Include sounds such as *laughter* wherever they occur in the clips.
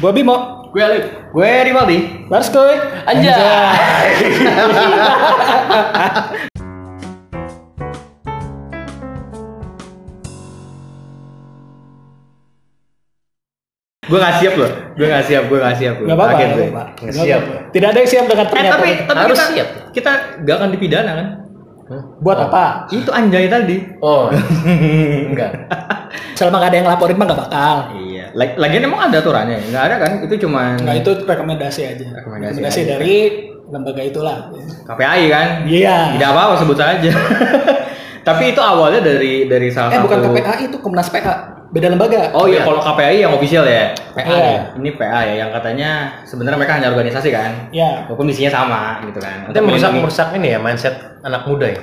Gua Bimo. Gue Alif. Gue Rivaldi. Lars Koy. Anjay. *laughs* Gue gak siap loh. Gue gak siap, gue gak siap. Gak apa-apa. Gue. Nggak siap. Tidak ada yang siap dengan Eh ternyata. tapi tapi Harus kita, siap. kita gak akan dipidana kan? Buat apa? Itu anjay tadi. Oh. *laughs* Enggak. Selama gak ada yang laporin mah gak bakal. Iya. Lag- Lagian emang ada aturannya? Nggak ada kan? Itu cuman Nah itu rekomendasi aja. Rekomendasi aja. dari lembaga itulah. KPI kan? Iya. Tidak apa-apa sebut saja. *laughs* Tapi itu awalnya dari dari salah Eh satu. bukan KPA itu Komnas PA. Beda lembaga. Oh iya, Iya. kalau KPI yang official ya. PA Iya. ya. Ini PA ya, yang katanya sebenarnya mereka hanya organisasi kan. Ya. Walaupun misinya sama gitu kan. Itu merusak merusak ini ya mindset anak muda ya.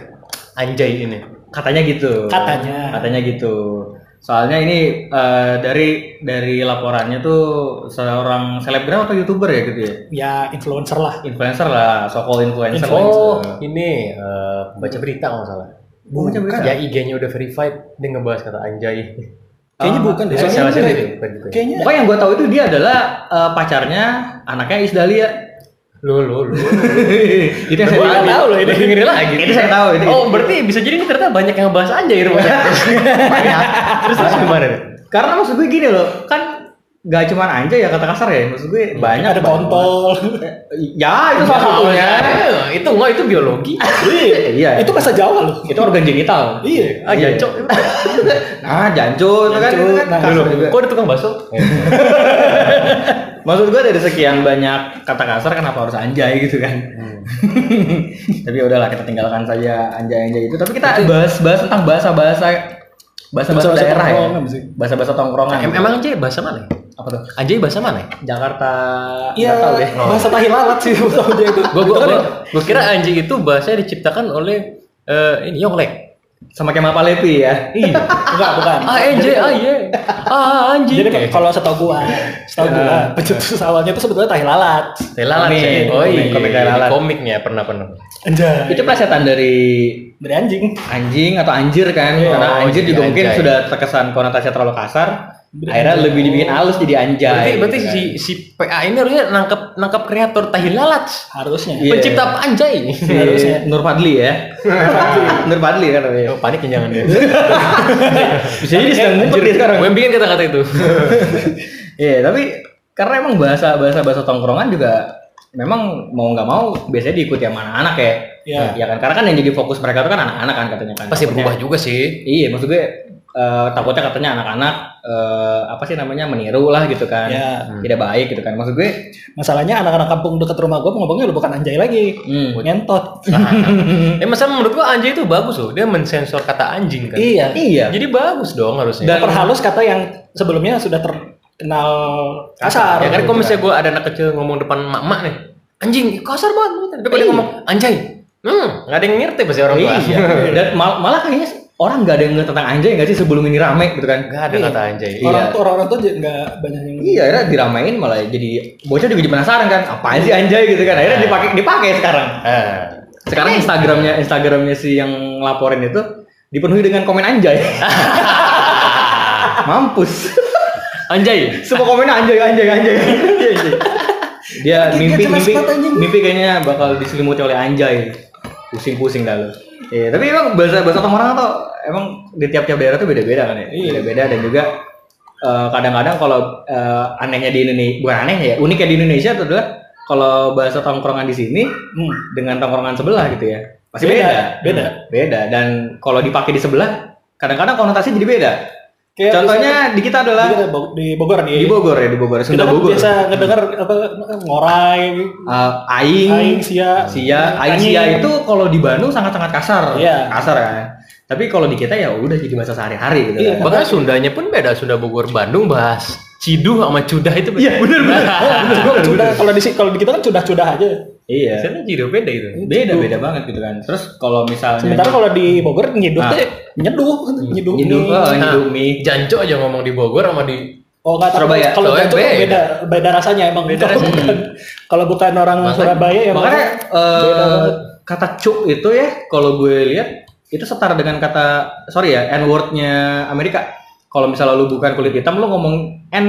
Anjay ini. Katanya gitu. Katanya. Katanya gitu. Soalnya ini eh, dari dari laporannya tuh seorang selebgram atau youtuber ya gitu ya. Ya influencer lah. Influencer lah, so-called influencer lah Oh, gitu. ini eh, pembaca berita kalau nggak salah. Baca berita. Ya IG-nya udah verified, dia ngebahas kata anjay. Kayaknya Ah, bukan deh. Salah Soalnya bukan ya. Kayaknya Pokoknya yang gue tahu itu dia adalah eh, pacarnya anaknya Isdalia. Lu lu lu. *laughs* itu saya tahu. loh ini dengerin lagi. Itu saya tahu itu. Oh, berarti bisa jadi ini ternyata banyak yang ngebahas anjay rupanya. banyak. Terus terus gimana? Karena maksud gue gini loh, kan gak cuman anjay ya kata kasar ya, maksud gue banyak ada kontol. Ya itu salah satunya. Ya, itu enggak itu biologi. *laughs* Iya. itu bahasa Jawa loh. itu organ genital. Iya. Ah, jancok. Nah, jancu itu kan, kan nah, kasar Dulu, juga. kok ada tukang bakso? *laughs* Maksud gue dari sekian banyak kata kasar kenapa harus anjay gitu kan. *laughs* Tapi ya udahlah kita tinggalkan saja anjay-anjay itu. Tapi kita bahas-bahas tentang bahasa-bahasa bahasa-bahasa Bahasa-bahasa daerah ya. tongkrongan sih. Bahasa-bahasa tongkrongan. Em- Emang anjay bahasa mana? apa tuh? Anjay bahasa mana? Jakarta Iya. tahu deh. *laughs* Bahasa tahi lalat sih dia itu. Kan gua, gua kira anjay itu bahasa yang diciptakan oleh eh, ini Yonglek. Sama Kemal Palevi ya. Iya. *laughs* Enggak, bukan. ah anjay, ah iya. Ah anjing. Jadi kalau setahu gua, setahu gua, pencetus awalnya itu sebetulnya tahi lalat. Telalat Komik, sih. Oh komik, iya, komik komik lalat. komiknya pernah pernah. Anjay. Itu plesetan dari dari anjing. anjing atau anjir kan Iya. karena Oh, anjir jadi juga mungkin anjay. sudah terkesan konotasinya terlalu kasar akhirnya lebih dibikin halus jadi anjay Berarti berarti gitu kan. si si PA ini harusnya nangkep nangkep kreator tahi lalat. Harusnya. Iya. Pencipta anjay. si *laughs* harusnya. Nur Fadli ya *laughs* Nur Fadli kan namanya Oh, panik jangan deh. *laughs* bisa jadi sedang ngumpet dia sekarang Gue bikin kata-kata itu. iya tapi karena emang bahasa bahasa bahasa tongkrongan juga memang mau nggak mau biasanya diikuti sama anak-anak ya Iya. ya kan karena kan yang jadi fokus mereka itu kan anak-anak kan katanya kan Pasti berubah juga sih. Iya, maksud gue eh, takutnya katanya anak-anak eh, apa sih namanya meniru lah gitu kan, Ya. tidak baik gitu kan. Maksud gue, Masalahnya anak-anak kampung dekat rumah gua ngomongnya udah bukan anjay lagi. hmm, Ngentot. *laughs* Eh masalah menurut gua anjay itu bagus loh. Dia mensensor kata anjing kan. Iya. iya. Jadi bagus dong harusnya. Dan perhalus kata yang sebelumnya sudah terkenal kasar. ya kan kalau misalnya gua ada anak kecil ngomong depan mak-mak nih, anjing kasar banget. Tapi kalau dia Iya. ngomong anjay, hmm, nggak ada yang ngerti pasti orang tua. Iya. *laughs* Dan mal- malah kayaknya orang nggak ada yang ngerti tentang anjay nggak sih sebelum ini rame gitu kan? Nggak ada Iya. kata anjay. Iya. Orang tuh orang-orang tuh nggak banyak yang Iya, akhirnya diramein malah jadi bocah juga jadi penasaran kan, apaan sih anjay gitu kan? Akhirnya Eh. dipakai dipakai sekarang. Eh. Sekarang Instagramnya Instagramnya si yang laporin itu dipenuhi dengan komen anjay. *laughs* Mampus. Anjay. Semua komennya anjay anjay anjay. Anjay, anjay. Dia Gak mimpi mimpi mimpi kayaknya bakal diselimuti oleh anjay. Pusing-pusing dah lu. Iya, tapi emang bahasa bahasa orang tuh emang di tiap-tiap daerah tuh beda-beda kan ya. Iya. Beda-beda dan juga eh, kadang-kadang kalau eh, anehnya di Indonesia bukan aneh ya, uniknya di Indonesia itu adalah kalau bahasa tongkrongan di sini Hmm. dengan tongkrongan sebelah gitu ya. Pasti Beda, beda. beda. Beda dan kalau dipakai di sebelah kadang-kadang konotasinya jadi beda. Kayak Contohnya di kita adalah misalnya di, di Bogor nih. di Bogor ya, di Bogor, Kita Sunda kan Bogor. biasa ngedengar apa ngorai, Uh, aing, aing, sia, sia, aing anjing. sia itu kalau di Bandung sangat-sangat kasar, Iya. kasar kan. Tapi kalau di kita ya udah jadi bahasa sehari-hari gitu. Iya. kan. Bahkan Sundanya pun beda. Sunda Bogor Bandung bahas ciduh sama cudah itu beda. Iya bener bener. Gua sudah kalau di kalau di kita kan cudah-cudah aja. Iya. Sana ciduh beda itu. Beda beda banget gitu kan. Terus kalau misalnya Sementara kalau di Bogor nyeduh Ah. teh nyeduh, nyeduh. nyeduh, mie. oh, Nah, nyeduh mie. Janco aja ngomong di Bogor sama di Oh enggak tahu Surabaya. kalau Surabaya beda. beda beda rasanya emang Beda kalau bukan kalau bukan orang Makanya- Surabaya ya Makanya beda eh, banget. kata cuk itu ya kalau gue lihat itu setara dengan kata sorry ya n wordnya Amerika. Kalau misalnya lu bukan kulit hitam lu ngomong n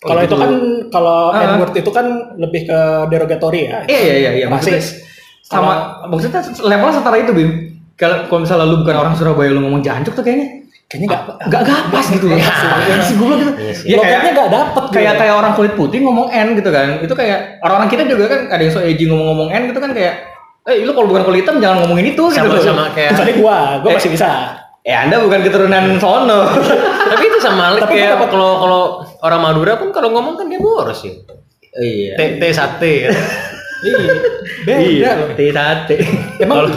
Kalau itu gitu. kan kalau Ah. N-word itu kan lebih ke derogatory ya. Iya iya iya iya. Maksudnya sama maksudnya levelnya setara itu bim. Kalau kalau misalnya lu bukan orang Surabaya lu ngomong jancuk tuh kayaknya Kayaknya nggak nggak nggak pas gitu ya. *laughs* Si gue gitu. Iya. Ya Loketnya kayak nggak dapet kayak gitu. kayak orang kulit putih ngomong N gitu kan. Itu kayak orang-orang kita juga kan ada yang so edgy ngomong-ngomong N gitu kan kayak eh lu kalau bukan kulit hitam jangan ngomongin itu gitu. Sama sama kayak Kecuali gua, gua masih bisa. Eh Anda bukan keturunan sono. *laughs* Tapi itu sama halnya Tapi kayak kalau kalau orang Madura pun kalau ngomong kan dia boros ya. iya. T T sate kan. *laughs* Iya, beda Iya. Teh sate. Emang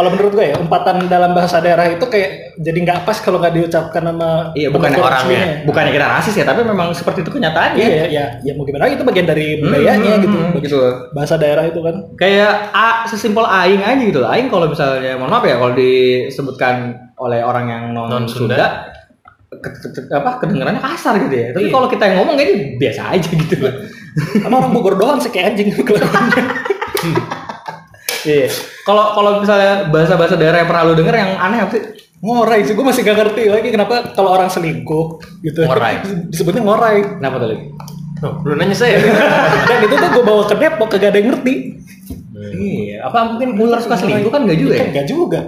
Kalau- menurut gue ya umpatan dalam bahasa daerah itu kayak jadi nggak pas kalau nggak diucapkan sama Iya, bukan orangnya. Bukannya kita rasis ya, tapi memang seperti itu kenyataannya. Iya, ya, ya mau gimana lagi itu bagian dari budayanya Hmm, gitu. hmm, gitu. Bahasa daerah itu kan. Kayak A, sesimpel aing aja gitu. Aing kalau misalnya mohon maaf ya kalau disebutkan oleh orang yang non, Non-Sunda. Sunda ke- ke- ke- apa kedengarannya kasar gitu ya. Tapi Iya. kalau kita yang ngomong kayaknya biasa aja gitu. Sama orang Bogor doang sih kayak anjing kelakuannya. *laughs* Iya. Kalau kalau misalnya bahasa-bahasa daerah yang pernah lu denger yang aneh apa sih? ngorai sih, gue masih gak ngerti lagi kenapa kalau orang selingkuh gitu. Ngorai. *laughs* Disebutnya ngorai. Kenapa tuh lagi? Oh, lu nanya saya. *laughs* Dan itu tuh gue bawa ke Depok kagak ada yang ngerti. Iya. Apa mungkin ular suka selingkuh kan enggak juga ya? Kan enggak juga.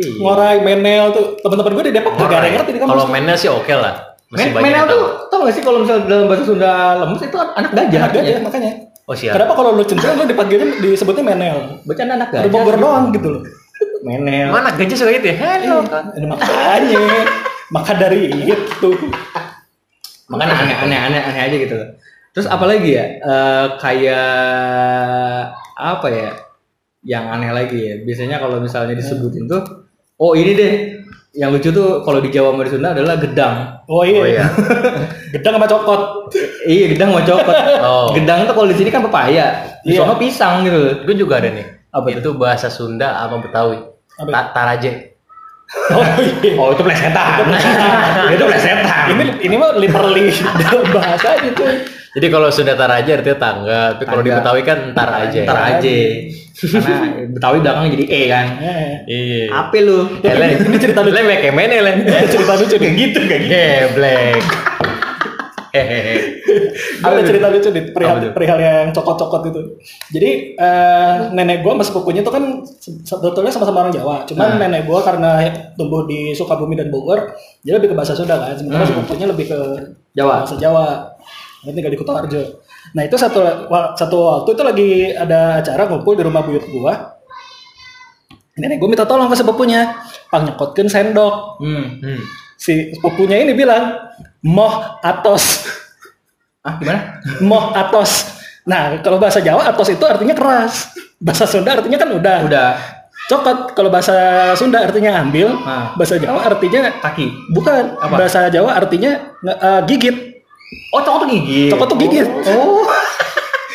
Iya. Ngorai, menel tuh teman-teman gue di Depok kagak ada yang ngerti. Kalau mainnya sih oke lah. Masih Men menel tuh tahu. tau gak sih kalau misalnya dalam bahasa Sunda lemes itu anak gajah. Artinya. aja makanya. Oh siap. Kenapa kalau lu centil lu dipanggilnya disebutnya menel? Bacaan anak gajah. Bogor doang gitu loh. Menel. Mana gajah suka gitu ya? Hello. Ada makanya. Maka dari itu. Makanya aneh aneh aneh aneh aja gitu. Terus apalagi ya? Eh, kayak apa ya? Yang aneh lagi ya. Biasanya kalau misalnya disebutin tuh, oh ini deh. Yang lucu tuh kalau di Jawa sama di Sunda adalah gedang. Oh iya. Oh iya. *laughs* Gedang sama cokot. iya gedang mau cokot. Oh. Gedang tuh kalau di sini kan pepaya. Di Iya. sono pisang gitu. Gue juga ada nih. Apa itu bahasa Sunda apa Betawi? Apa? Ta- Taraje. Oh iya. Oh itu plesetan. itu plesetan. Ini ini mah literally dalam *laughs* bahasa gitu. Jadi kalau Sunda Taraje artinya tangga, tapi kalau di. Betawi kan entar aja. Ntar aja. Karena Betawi belakang jadi E kan. Eh, Iya. Apa lu? Eh, Len, *laughs* ini cerita lu. Len, kayak mana, Len? cerita lucu nih. gitu gak gitu. Geblek. Hehehe. *laughs* Ada cerita lucu nih perihal, perihal yang cokot-cokot itu. Jadi eh, nenek gua sama sepupunya itu kan se- sebetulnya sama-sama orang Jawa. Cuman Nah. nenek gua karena tumbuh di Sukabumi dan Bogor, dia lebih ke bahasa Sunda kan. Sementara sepupunya lebih ke Jawa. bahasa Jawa. Dia tinggal di Kutoarjo. Nah itu satu satu waktu itu lagi ada acara ngumpul di rumah buyut gua. Nenek gua minta tolong ke sepupunya, pang nyekotkeun sendok. Hmm. Hmm. Si sepupunya ini bilang, moh atos. Ah gimana? moh atos. Nah, kalau bahasa Jawa atos itu artinya keras. Bahasa Sunda artinya kan udah. Udah Cokot kalau bahasa Sunda artinya ambil, Ah. bahasa Jawa artinya kaki. bukan. Apa? Bahasa Jawa artinya eh, gigit. Oh cokot tuh gigi. Cokot tuh gigit. Oh. *laughs*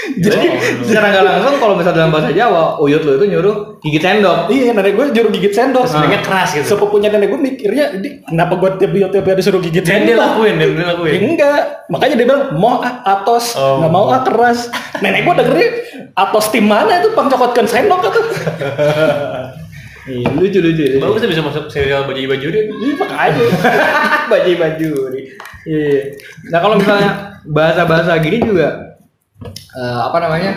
Jadi secara nggak langsung kalau misalnya dalam bahasa Jawa, uyut lu itu nyuruh gigit sendok. Iya, nenek gue juru gigit sendok. Sebenarnya keras gitu. Sepupunya nenek gue mikirnya, "Di, kenapa gue tiap tiap hari disuruh gigit Dan dia sendok? lakuin, dia Ya lakuin. enggak, makanya dia bilang mau ah, atos, Oh. nggak mau ah keras. *laughs* Nenek gua dengernya atos tim mana itu pangcokotkan sendok itu. *laughs* Iya, lucu lucu. lucu. Bagus bisa masuk serial baju-baju deh. *laughs* Iya makanya. baju baju nih. Iya. Nah kalau misalnya bahasa-bahasa gini juga eh, apa namanya?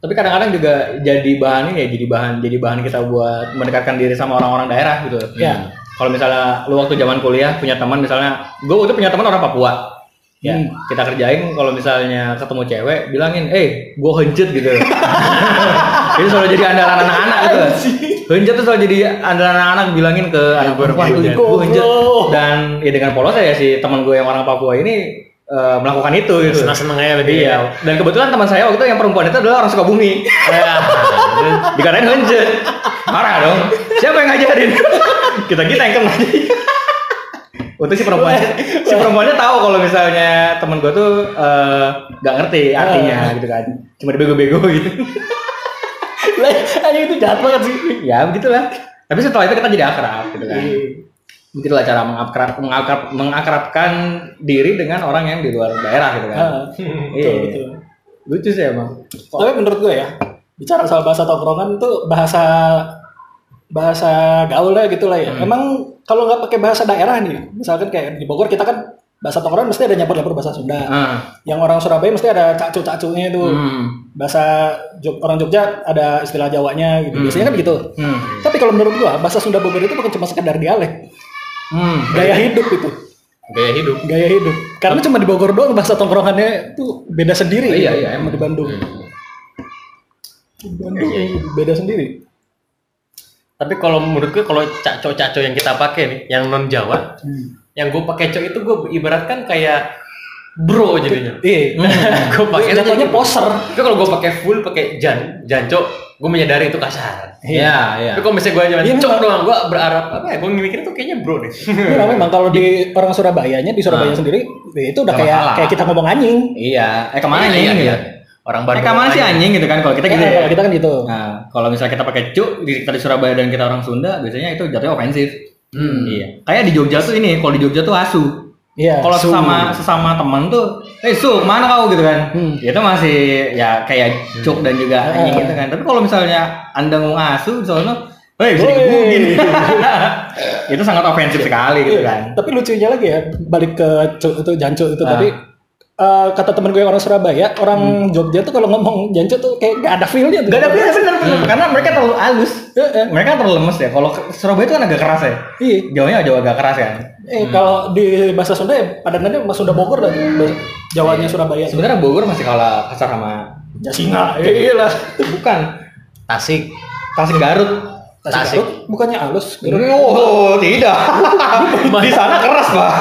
Tapi kadang-kadang juga jadi bahan ini ya, jadi bahan jadi bahan kita buat mendekatkan diri sama orang-orang daerah gitu. Iya. Kalau misalnya lu waktu zaman kuliah punya teman misalnya, gue waktu punya teman orang Papua. Ya, Hmm. kita kerjain kalau misalnya ketemu cewek bilangin, "Eh, gue hencut" gitu. *laughs* Ini selalu jadi andalan anak-anak gitu. Hencut tuh selalu jadi andalan anak-anak bilangin ke anak perempuan, "Gue gue hencut." Goblok. Dan ya dengan polos ya si teman gue yang orang Papua ini eh, melakukan itu gitu. Senang-senang aja lagi. Iya. Dan kebetulan teman saya waktu itu yang perempuan itu adalah orang Sukabumi. Ya. *laughs* Dikatain hencut. Marah dong. Siapa yang ngajarin? *laughs* kita kita yang kena. *laughs* Untuk si perempuan si perempuannya tahu kalau misalnya teman gue tuh eh, nggak ngerti artinya gitu kan. Cuma dibego-bego gitu. Lah, itu jahat banget sih. ya begitulah. Tapi setelah itu kita jadi akrab gitu kan. Iya. Begitulah cara mengakrab, mengakrab, mengakrabkan diri dengan orang yang di luar daerah gitu kan. Ah, Iya. betul, betul. Lucu sih emang. Tapi menurut gue ya, bicara soal bahasa tongkrongan tuh bahasa bahasa gaul lah gitu lah ya. Hmm. Emang kalau nggak pakai bahasa daerah nih, misalkan kayak di Bogor kita kan bahasa tongkrongan mesti ada nyampur-nyampur bahasa Sunda. Ah. Yang orang Surabaya mesti ada cacu-cacunya itu. Hmm. Bahasa Jog- orang Jogja ada istilah Jawanya gitu. Biasanya kan begitu. Hmm. Tapi kalau menurut gua bahasa Sunda Bogor itu bukan cuma sekedar dialek, Hmm. gaya hidup itu. Gaya hidup. Gaya hidup. Karena cuma di Bogor doang bahasa tongkrongannya itu beda sendiri. Oh, iya, gitu, iya, sama di Bandung. Di Bandung beda sendiri. Tapi kalau menurut gue kalau caco-caco yang kita pakai nih, yang non Jawa, yang gue pakai cok itu gue ibaratkan kayak bro jadinya. Iya. *laughs* gue pakai Jatuhnya poser. Tapi kalau gue pakai full pakai jan, janco, gue menyadari itu kasar. Iya, iya. Tapi kalau misalnya gue jalan Iya, cok doang, gue berharap apa ya? Gue mikir itu kayaknya bro deh. Memang memang kalau di *laughs* orang Surabayanya di Surabaya Ah. sendiri itu udah kayak kayak kita ngomong anjing. Iya, eh ke mana Iya, anjing iya, iya. Orang Eh Bandung. ke mana sih aja. anjing gitu kan kalau kita gitu Ya, kalau kita kan gitu. Nah, kalau misalnya kita pakai cuk di kita di Surabaya dan kita orang Sunda, biasanya itu jatuhnya ofensif. Hmm. Iya. Kayak di Jogja tuh ini, kalau di Jogja tuh asu. Iya. Kalau sesama sesama teman tuh, eh su, mana kau gitu kan? Hmm. Itu masih ya kayak cuk dan juga Hmm. anjing gitu kan. Tapi kalau misalnya anda ngomong asu, soalnya, Hei, bisa Woi. digebukin. *laughs* itu sangat ofensif sekali gitu Iya. kan. Tapi lucunya lagi ya balik ke cu, itu jancu itu Ah. tadi eh, kata temen gue yang orang Surabaya, orang Jogja tuh kalau ngomong jancu tuh kayak gak ada feel-nya tuh. Hmm. Gak ada pilihan bener bener karena mereka terlalu halus. Heeh. Mereka terlalu lemes ya. Kalau Surabaya itu kan agak keras ya. Iya. Jawanya jauh agak keras kan. Eh kalau di bahasa Sunda ya padanannya Sunda Bogor dan Jawanya Surabaya. Sebenarnya Bogor masih kalah kasar sama Jasinga. Iya lah. bukan Tasik. Tasik Garut. Tasik. Garut bukannya halus. Oh, tidak. *laughs* Di sana keras, Pak.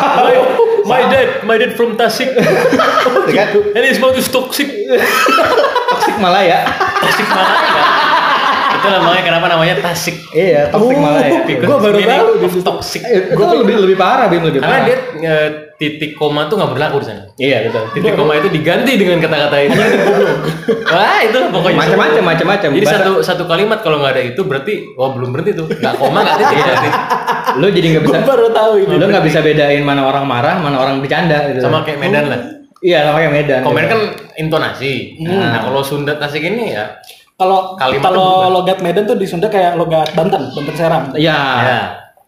My dad, my dad from Tasik. *laughs* And his mouth is toxic. *laughs* Tasik Malaya. Tasik Malaya. Itu namanya kenapa namanya Tasik? Iya, Tasik Malaya. Because gua baru meaning tahu toxic. Eh, Itu lebih lebih parah, Bim, lebih Karena parah. dia eh, titik koma tuh nggak berlaku di sana. Iya, betul. Titik koma itu diganti dengan kata-kata itu. Wah, itu pokoknya Macam-macam, macam-macam. Jadi Bahasa- satu satu kalimat kalau nggak ada itu berarti oh belum berhenti tuh. Nggak koma nggak titik berarti. Lu jadi nggak bisa Gue baru tahu ini. lu nggak bisa bedain mana orang marah, mana orang bercanda gitu. Sama kayak Medan lah. Iya, sama kayak Medan. Komen gitu. kan intonasi. Nah, kalau Sunda Tasik ini ya Kalau kalau logat Medan tuh di Sunda kayak logat Banten, Banten Serang. Iya. ya.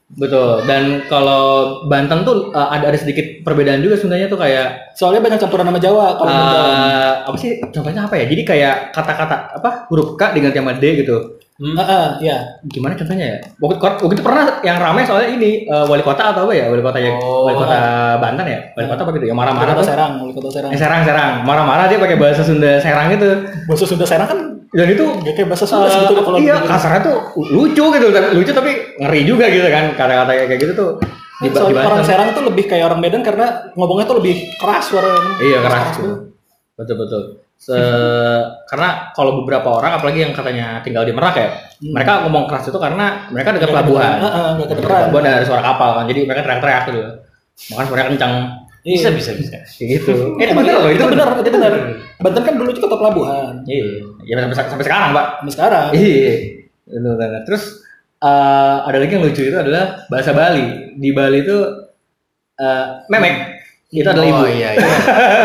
Betul. Dan kalau Banten tuh uh, ada ada sedikit perbedaan juga Sundanya tuh kayak Soalnya banyak campuran nama Jawa kalau uh, apa sih contohnya apa ya? Jadi kayak kata-kata apa huruf K diganti sama D gitu. Hmm. Heeh, iya. Gimana contohnya ya? Waktu, waktu itu pernah yang ramai soalnya ini uh, wali kota atau apa ya? Wali kota ya, Oh. wali kota Banten ya? Wali kota apa gitu? Yang marah-marah tuh. Serang, Wali Kota Serang. Eh, serang serang marah-marah dia pakai bahasa Sunda serang gitu Bahasa Sunda Serang kan dan itu gak kayak bahasa Sunda uh, sebetulnya kalau iya kasarnya tuh lucu gitu tapi lucu tapi ngeri juga gitu kan kata-kata kayak gitu tuh di, Soalnya orang. Serang tuh lebih kayak orang Medan karena ngomongnya tuh lebih keras suaranya. Iya keras tuh. gitu. Betul betul. Se karena kalau beberapa orang apalagi yang katanya tinggal di Merak ya, mereka ngomong keras itu karena mereka dekat pelabuhan. Dekat pelabuhan ada suara kapal kan, jadi mereka teriak-teriak gitu. Makanya suaranya kencang Bisa bisa bisa. kayak gitu. Eh, itu bener loh, itu benar, itu benar. Banten kan dulu kota pelabuhan. Iya, ya sampai, sampai sekarang pak. Sampai sekarang. Iya, banget. Terus eh, ada lagi yang lucu itu adalah bahasa Bali. Di Bali itu eh, memek itu adalah ibu. Oh iya iya.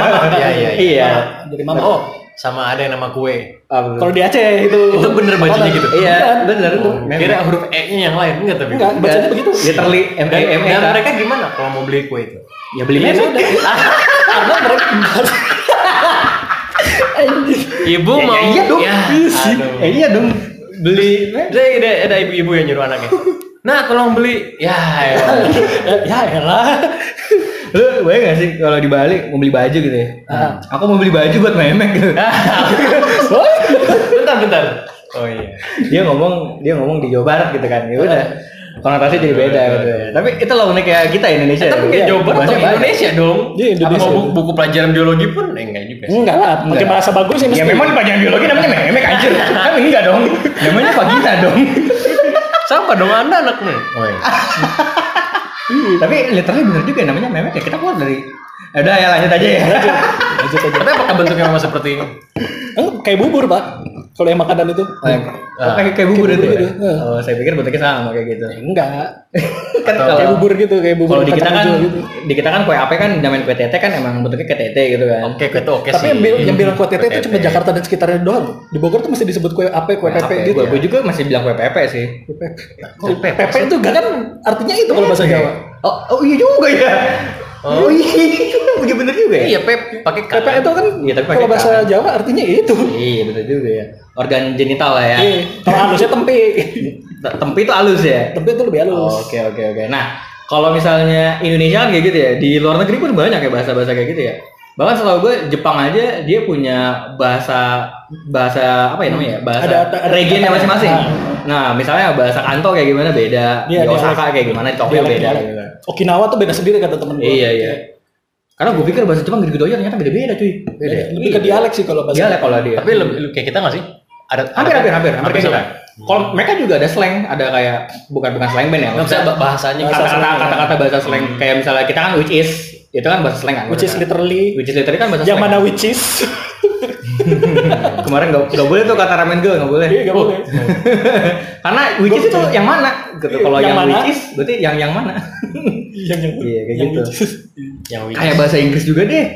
Mama, *laughs* iya iya. iya. Iya. Jadi mama. Oh, sama ada yang nama kue. Ah. Kalau di Aceh itu. Itu bener bacanya gitu? Iya, benar itu. Oh, kira huruf E-nya yang lain enggak tapi. Enggak, bacanya begitu. Literally M Dan, E M E dan K. mereka gimana kalau mau beli kue itu? Ya beli Ya sudah. Karena mereka. Ibu Ya, mau ya iya dong. Ya. Eh, iya dong. Beli. Ada, ada, ada ibu-ibu yang nyuruh anaknya. Nah, tolong beli. Ya, ya. ya elah. Lu bayang gak sih kalau di Bali mau beli baju gitu ya? Ah. Aku mau beli baju buat memek gitu. bentar, bentar. Oh iya. dia ngomong dia ngomong di Jawa Barat gitu kan. Ya udah. Konotasi jadi beda gitu ya. Tapi itu lah uniknya kita Indonesia. Eh, tapi ya. kayak Jawa Barat Bahasanya atau banyak. Indonesia dong. Iya, Indonesia. Apa buku, buku pelajaran biologi pun eh, enggak juga sih. Enggak lah, pakai bahasa bagus ya mesti. Ya memang pelajaran biologi namanya memek anjir. *laughs* Kan enggak dong. Namanya vagina dong. Sama dong Anda anaknya. Oh iya. Tapi literally bener juga namanya memek ya. Kita keluar dari Ya Udah ya lanjut aja ya. Lanjut aja. Tapi apakah bentuknya memang seperti ini? Enggak, kayak bubur, Pak. Kalau yang makanan itu. Oh, yang- oh, kayak kayak bubur Kayak itu. bubur ya? gitu. Oh, saya pikir bentuknya sama kayak gitu. Enggak. *laughs* Kan Atau- kalau Kayak bubur gitu, kayak bubur kalau di kita kan gitu. di kita kan kue ape kan namanya kue tete kan emang bentuknya kayak tete gitu kan. Oke, kue itu oke Tapi sih. yang, bil- yang bilang kue tete itu cuma tete. Jakarta dan sekitarnya doang. Di Bogor tuh masih disebut kue ape, kue pepe Ape, gitu. Gue gue juga masih bilang kue pepe sih. Kue pepe. Kue pepe Pepe itu gak kan artinya itu kalau bahasa Jawa. Oh, oh iya juga ya. Oh, iya bener juga ya. iya pep pakai K. PP itu kan Iya, tapi kalau bahasa. Jawa artinya itu. Iya bener juga ya. Organ genital lah ya. Iya. Kalau halusnya tempe. T- Tempi itu halus ya. tempe itu lebih halus. Oke oke oke. Nah kalau misalnya Indonesia kan kayak gitu ya. Di luar negeri pun banyak ya bahasa-bahasa kayak gitu ya. Bahkan setahu gue Jepang aja dia punya bahasa bahasa apa ya namanya ya bahasa Ada- ada- regionnya masing-masing. Ah. Nah misalnya bahasa Kanto kayak gimana beda, Iya, di Osaka dialek. kayak gimana, di Tokyo Dialek- beda. dialek. gitu. Okinawa tuh beda sendiri kata temen gue. Iya iya. Karena gue pikir bahasa Jepang gitu-gitu aja ternyata beda-beda cuy. Beda. Lebih ke dialek sih kalau bahasa. Dialek kalau dia. Tapi lebih lebih kayak kita nggak sih? Ada hampir hampir hampir hampir kayak sama. Kalau mereka juga ada slang, ada kayak bukan bukan slang band ya. Maksudnya bahasanya Bahasa kata-kata slang. kata-kata bahasa slang kayak misalnya kita kan which is itu kan bahasa slang kan. Which is literally which is literally kan bahasa yang slang. mana which is? *laughs* Kemarin nggak nggak boleh tuh kata ramen girl nggak boleh. Iya, nggak boleh. *laughs* Karena which is itu yang mana gitu. Iya, Kalau yang yang, mana? which is berarti yang yang mana? *laughs* yang yang Iya, kayak yang gitu. which is. yang which kayak bahasa Inggris juga deh.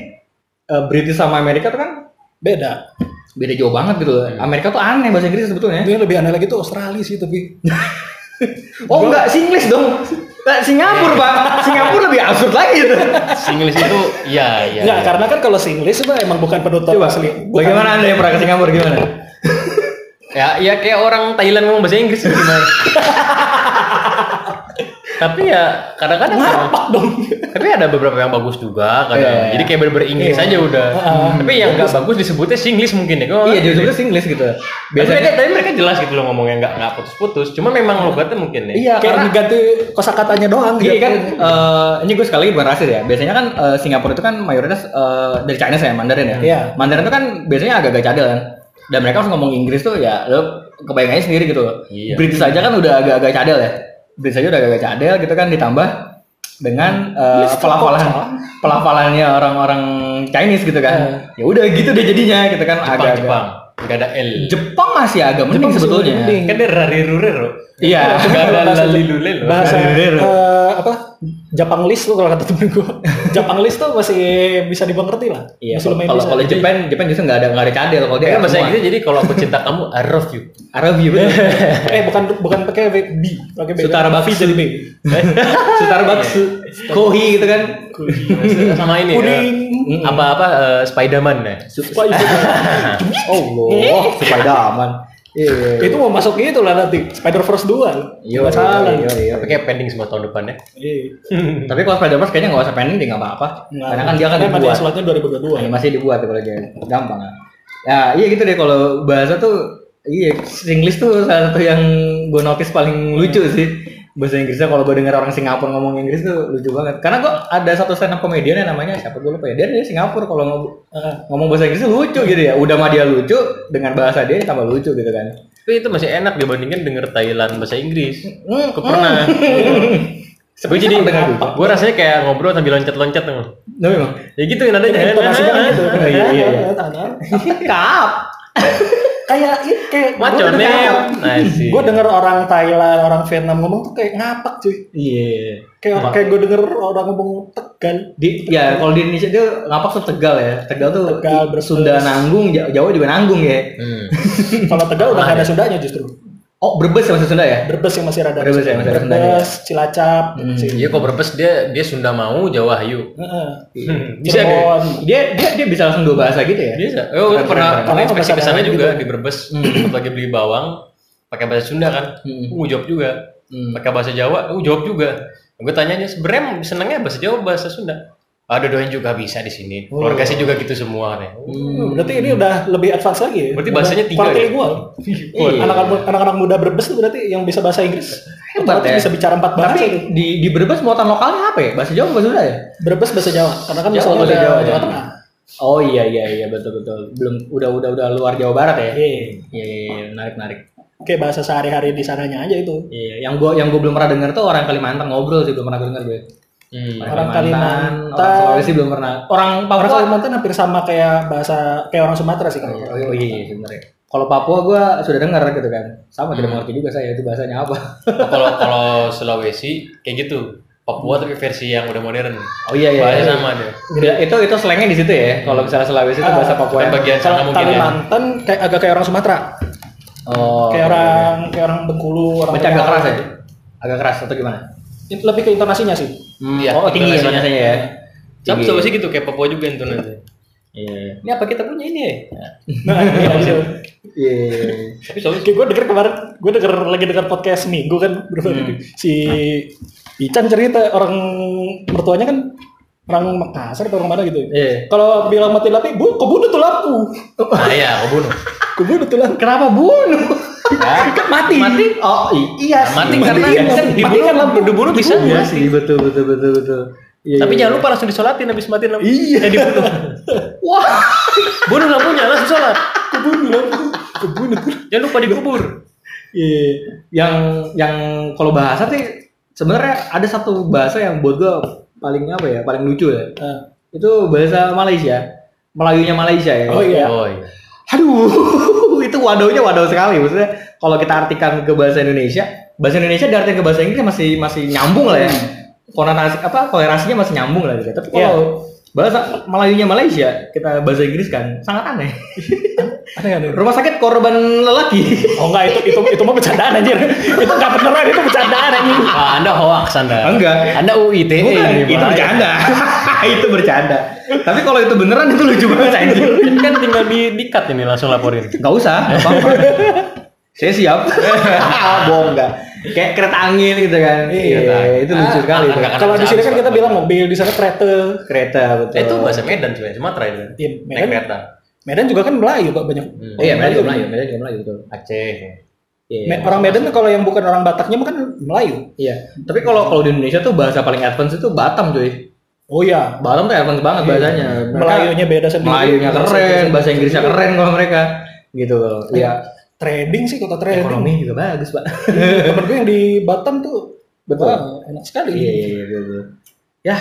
Eh, British sama Amerika tuh kan Beda. beda jauh banget gitu. Amerika tuh aneh bahasa Inggris sebetulnya. Ini lebih aneh lagi tuh Australia sih tapi. *laughs* Oh enggak, Singlish dong. Nah, Singapura, Pak. Singapura lebih absurd lagi gitu. Singlish itu iya iya. Enggak, iya. karena kan kalau Singlish itu emang bukan penutup Coba, asli. Bukan- bagaimana Anda yang pernah ke Singapura gimana? Ya, ya kayak orang Thailand ngomong bahasa Inggris gimana? *laughs* Tapi ya kadang-kadang Ngapak dong. tapi ada beberapa yang bagus juga kadang. Iya, iya. Jadi kayak bener-bener Inggris Iya. aja udah. Heeh. Tapi yang nggak bagus disebutnya Singlish mungkin ya. Iya, dia sebutnya Singlish gitu. Biasanya mereka, tapi mereka jelas gitu loh ngomongnya nggak nggak putus-putus. Cuma memang logatnya mungkin ya. iya karena ganti kosakatanya doang Iya gitu. kan, eh, ini gue sekali lagi bukan rasis ya. Biasanya kan eh, Singapura itu kan mayoritas eh, dari China saya Mandarin ya. Iya. Mandarin itu kan biasanya agak-agak cadel kan. Dan mereka harus ngomong Inggris tuh ya lo kebayangannya sendiri gitu. Iya. British aja kan udah agak-agak cadel ya. British aja udah agak-agak cadel gitu kan ditambah dengan eh, pelafalan pelafalannya orang-orang Chinese gitu kan. Ya udah gitu deh jadinya gitu kan Jepang, agak-agak. Jepang. Nggak ada L. Jepang masih agak mending sebetulnya. mending. Kan dia rari rurero. Iya. Nggak ada lalilule loh. bahasa eh, apa Jepang list tuh kalau kata temen gue *laughs* Jepang list tuh masih bisa dimengerti lah Iya, masih kalau lumayan kalau bisa. kalau Jepang Jepang justru nggak ada nggak ada cadel kalau dia kan bahasa. Inggris jadi kalau aku cinta kamu I love you. Arab ya betul. *laughs* eh bukan bukan pakai B pakai B Sutara Baksu. jadi B *laughs* Starbucks, kohi gitu kan. Sama ini Puding. eh, apa-apa eh, Spiderman ya. Supaya Oh, Spiderman. Iya. itu mau masuk gitu lah nanti Spider Verse 2 Iya, salah iya, iya. Tapi kayak pending semua tahun depan ya. Iya. *laughs* Tapi kalau Spider-Man kayaknya nggak usah pending deh nggak apa-apa. Karena kan dia kan dibuat. slotnya 2022 Animasi dibuat kalau dia gampang kan. Ya iya gitu deh kalau bahasa tuh iya English tuh salah satu yang gue notice paling lucu sih. Bahasa Inggrisnya kalau gue denger orang Singapura ngomong Inggris tuh lucu banget. Karena gue ada satu stand up comedian yang namanya siapa gue lupa ya. Dia dari Singapura kalau ngomong, Eh, ngomong bahasa Inggris lucu gitu ya. Udah mah dia lucu dengan bahasa dia tambah lucu gitu kan. Tapi itu masih enak dibandingkan denger Thailand bahasa Inggris. Hmm, Gue pernah. *laughs* Gue jadi gue rasanya kayak ngobrol sambil loncat-loncat tuh. Nah, memang. Ya gitu kan gitu *laughs* Oh, iya, iya, iya. Kap. *laughs* kayak ini kayak. Nasi. gue denger orang Thailand orang Vietnam ngomong tuh kayak ngapak cuy Iya. kayak kayak gue denger orang ngomong Tegal Di, ya kalau di Indonesia itu ngapak tuh Tegal ya. Tegal tuh Tegal, i- Brebes. Sunda nanggung, Ja- Jawa juga nanggung ya. Hmm. *laughs* kalau Tegal udah nggak ada Sundanya justru Oh, Brebes ya maksud Sunda ya? Brebes yang masih rada Brebes ya, masih ada Sundanya. Brebes Cilacap Hmm. Iya kok berbes dia dia Sunda mau Jawa hayu. Heeh. Bisa kayak Cirebon Dia dia dia bisa langsung dua bahasa gitu ya? Bisa. Oh, Keren, pernah keren, pernah inspeksi ke sana bahasa juga daerah di Brebes. Waktu lagi beli bawang pakai bahasa Sunda kan. Hmm. Gue jawab juga. Hmm. Pakai bahasa Jawa, gue jawab juga. Gue tanyanya sebenarnya senangnya bahasa Jawa bahasa Sunda. Ada doain juga bisa di sini. Keluarga sih juga gitu semua nih. Hmm, berarti ini udah lebih advance lagi ya Berarti bahasanya tiga ya? gua *laughs* Iya. anak-anak anak-anak muda Brebes berarti yang bisa bahasa Inggris Hebat berarti ya. bisa bicara empat bahasa Tapi tuh. di di Brebes muatan lokalnya apa ya? Bahasa Jawa bahasa Sunda ya? Brebes bahasa Jawa karena kan Jawa, misalnya bahasa Jawa, Jawa, ya. Tengah Oh iya iya iya betul betul. Belum udah udah udah luar Jawa Barat ya? Iya. Iya iya, iya, menarik menarik. kayak bahasa sehari-hari di sananya aja itu Iya, yang gua yang gua belum pernah denger tuh orang Kalimantan ngobrol sih belum pernah gua denger gue. Hmm. Orang Kalimantan, Kalimantan. orang Sulawesi belum pernah. Orang Papua orang Kalimantan hampir sama kayak bahasa kayak orang Sumatera sih kalau Oh, oh iya, iya sebenarnya. Kalau Papua gua sudah dengar gitu kan. Sama tidak mengerti juga saya itu bahasanya apa. Oh, Kalau kalau Sulawesi kayak gitu. Papua tapi versi yang udah modern. Oh iya iya. Bahasa iya. sama dia. Ya, itu itu slangnya di situ ya. Kalau misalnya Sulawesi itu Ah, bahasa Papua. kan yang- bagian sana mungkin ya. Kalimantan kayak agak kayak orang Sumatera Oh. kayak orang kayak orang Bengkulu orang Baca agak keras ya. Agak keras atau gimana? lebih ke intonasinya sih Hmm, Iya, oh tinggi ya intonasinya ya. Sama sama sih gitu kayak Papua juga itu nanti. Iya. Ini apa kita punya ini ya? Nah, iya, iya. Iya. Tapi soalnya Kayak gue denger kemarin, gue denger lagi denger podcast minggu kan, berapa Hmm. si Ican cerita orang mertuanya kan orang Makassar atau orang mana gitu. Iya. Kalau bilang mati lampu, bu, kebunuh tuh lampu. ah iya, aku bunuh. *laughs* Kebunuh tuh lampu. Kenapa bunuh? Kan mati. Mati. Oh iya sih. Mati Mati karena kan, kan mati dibunuh, kan lampu. dibunuh bisa. Iya sih betul betul betul betul. Iya, Tapi iya. jangan lupa langsung disolatin habis mati lampu. Iya. Eh, dibunuh. *laughs* Wah. Bunuh lampunya langsung sholat. Kebunuh lampu. Kebunuh. Jangan lupa dikubur. Iya. Yang yang kalau bahasa sih sebenarnya ada satu bahasa yang buat gua paling apa ya paling lucu ya. Ah. Itu bahasa Malaysia. Melayunya Malaysia ya. Oh iya. Oh iya. Aduh, itu wadaunya wadau sekali. Maksudnya kalau kita artikan ke bahasa Indonesia, bahasa Indonesia diartikan ke bahasa Inggris masih masih nyambung lah ya. Konotasi apa kolerasinya masih nyambung lah gitu. Tapi kalau bahasa Melayunya Malaysia kita bahasa Inggris kan sangat aneh. *laughs* Aneh aneh. Rumah sakit korban lelaki. Oh enggak itu itu itu mah bercandaan anjir. itu enggak beneran itu bercandaan anjir. Ah, anda hoax Anda. Enggak. Anda UITE. Bukan, ini, itu bahaya. bercanda. *laughs* itu bercanda. Tapi kalau itu beneran itu lucu banget anjir. Ini kan tinggal di dikat ini langsung laporin. Gak usah, nggak apa-apa. *laughs* Saya siap. *laughs* Bohong enggak. Kayak kereta angin gitu kan. Iya. itu lucu sekali. itu. Anak-anak Kalau di sini kan kita bilang mobil, di sana kereta. Kereta betul. Eh, itu bahasa Medan sebenarnya, Sumatera itu. Iya, Naik Medan, kereta. Medan juga kan Melayu Pak banyak. Hmm. Iya, Medan juga Melayu, Medan juga Melayu betul. Aceh. Iya. Me- orang Medan tuh kalau yang bukan orang Bataknya mah kan Melayu. Iya. Tapi kalau kalau di Indonesia tuh bahasa paling advance itu Batam, cuy. Oh iya. Batam tuh advance banget bahasanya. Mereka- Melayunya beda sendiri. Melayunya keren, bahasa Inggrisnya keren kalau mereka. Gitu loh. Iya. Trading sih kota trading. Ekonomi juga bagus, Pak. *laughs* Temen gue yang di Batam tuh Betul. wah, enak sekali. Iya, iya, iya, betul. Ya,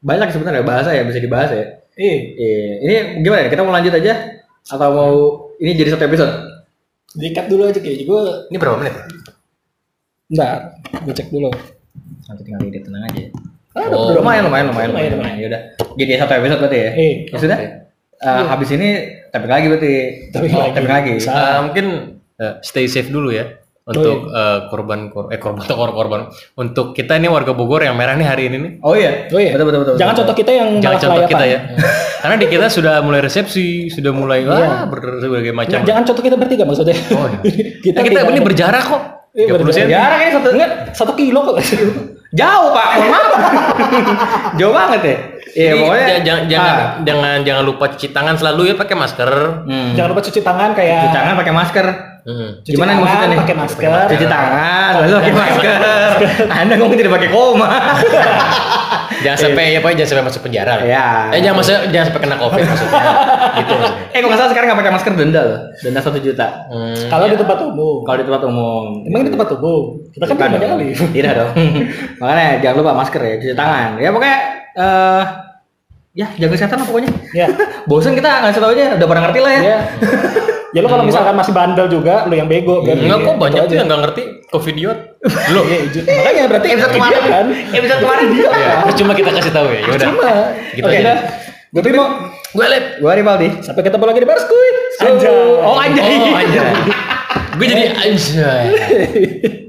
banyak sebenarnya bahasa ya bisa dibahas ya. Iya. Iya, ini gimana ya? Kita mau lanjut aja atau mau ini jadi satu episode? Dikat dulu aja kayak gue. Ini berapa menit? Bentar, gue cek dulu. Nanti tinggal edit tenang aja. Ah, Oh. udah, lumayan, lumayan, lumayan, Lumayan, lumayan. Ya udah. Jadi satu episode berarti ya. Eh, Ya sudah. Eh, habis ini taping lagi berarti. Taping Oh, lagi. taping lagi. Eh, mungkin eh, stay safe dulu ya untuk eh, korban kor eh korban *laughs* atau korban, korban untuk kita ini warga Bogor yang merah nih hari ini nih Oh iya. Oh iya. Betul betul betul. Jangan betul. contoh kita yang jangan contoh kita kelayapan. ya *laughs* karena di kita sudah mulai resepsi sudah mulai wah berbagai macam Nggak, jangan contoh kita bertiga maksudnya. Oh, iya. *laughs* kita kita, kita tidak ini ada- berjarak kok Iya, 30 berjarak. Jarak ini satu Enggak, satu kilo kok. jauh pak. Maaf. jauh banget ya. Iya Jadi, pokoknya. jangan jangan, jangan Ah. jangan jangan lupa cuci tangan selalu ya pakai masker Hmm. Jangan lupa cuci tangan kayak Cuci tangan pakai masker. Hmm. cuci Gimana tangan, maksudnya nih? Pakai masker. Cuci tangan, lalu pakai masker. *laughs* Anda ngomong tidak pakai koma. *laughs* jangan sampai ya pokoknya jangan sampai masuk penjara lah. Iya. eh jangan masuk jangan sampai kena covid maksudnya *laughs* gitu maksudnya Eh, kalau nggak salah sekarang nggak pakai masker denda loh. Denda satu juta. Hmm, Kalau di tempat umum. Kalau di tempat umum. Emang di tempat umum. Kita kan banyak kali. Tidak dong. Makanya jangan lupa masker ya, cuci tangan. Ya pokoknya eh ya jaga kesehatan lah pokoknya. Ya. Bosan kita ngasih tau aja, udah pada ngerti lah ya. Ya. Lu kalau misalkan masih bandel juga, lu yang bego. biar- enggak kok gitu banyak tuh yang nggak ngerti covidiot belum Iya, Ijut. Makanya berarti Episode dia kemarin kan. Episode kemarin dia. ya cuma kita kasih tahu ya yaudah Cuma. Gitu Oke. aja. Gue Bimo. gue lep Gua Rivaldi. Sampai ketemu lagi di Barskuy. So- Oh anjay. oh anjay gue jadi anjay *laughs*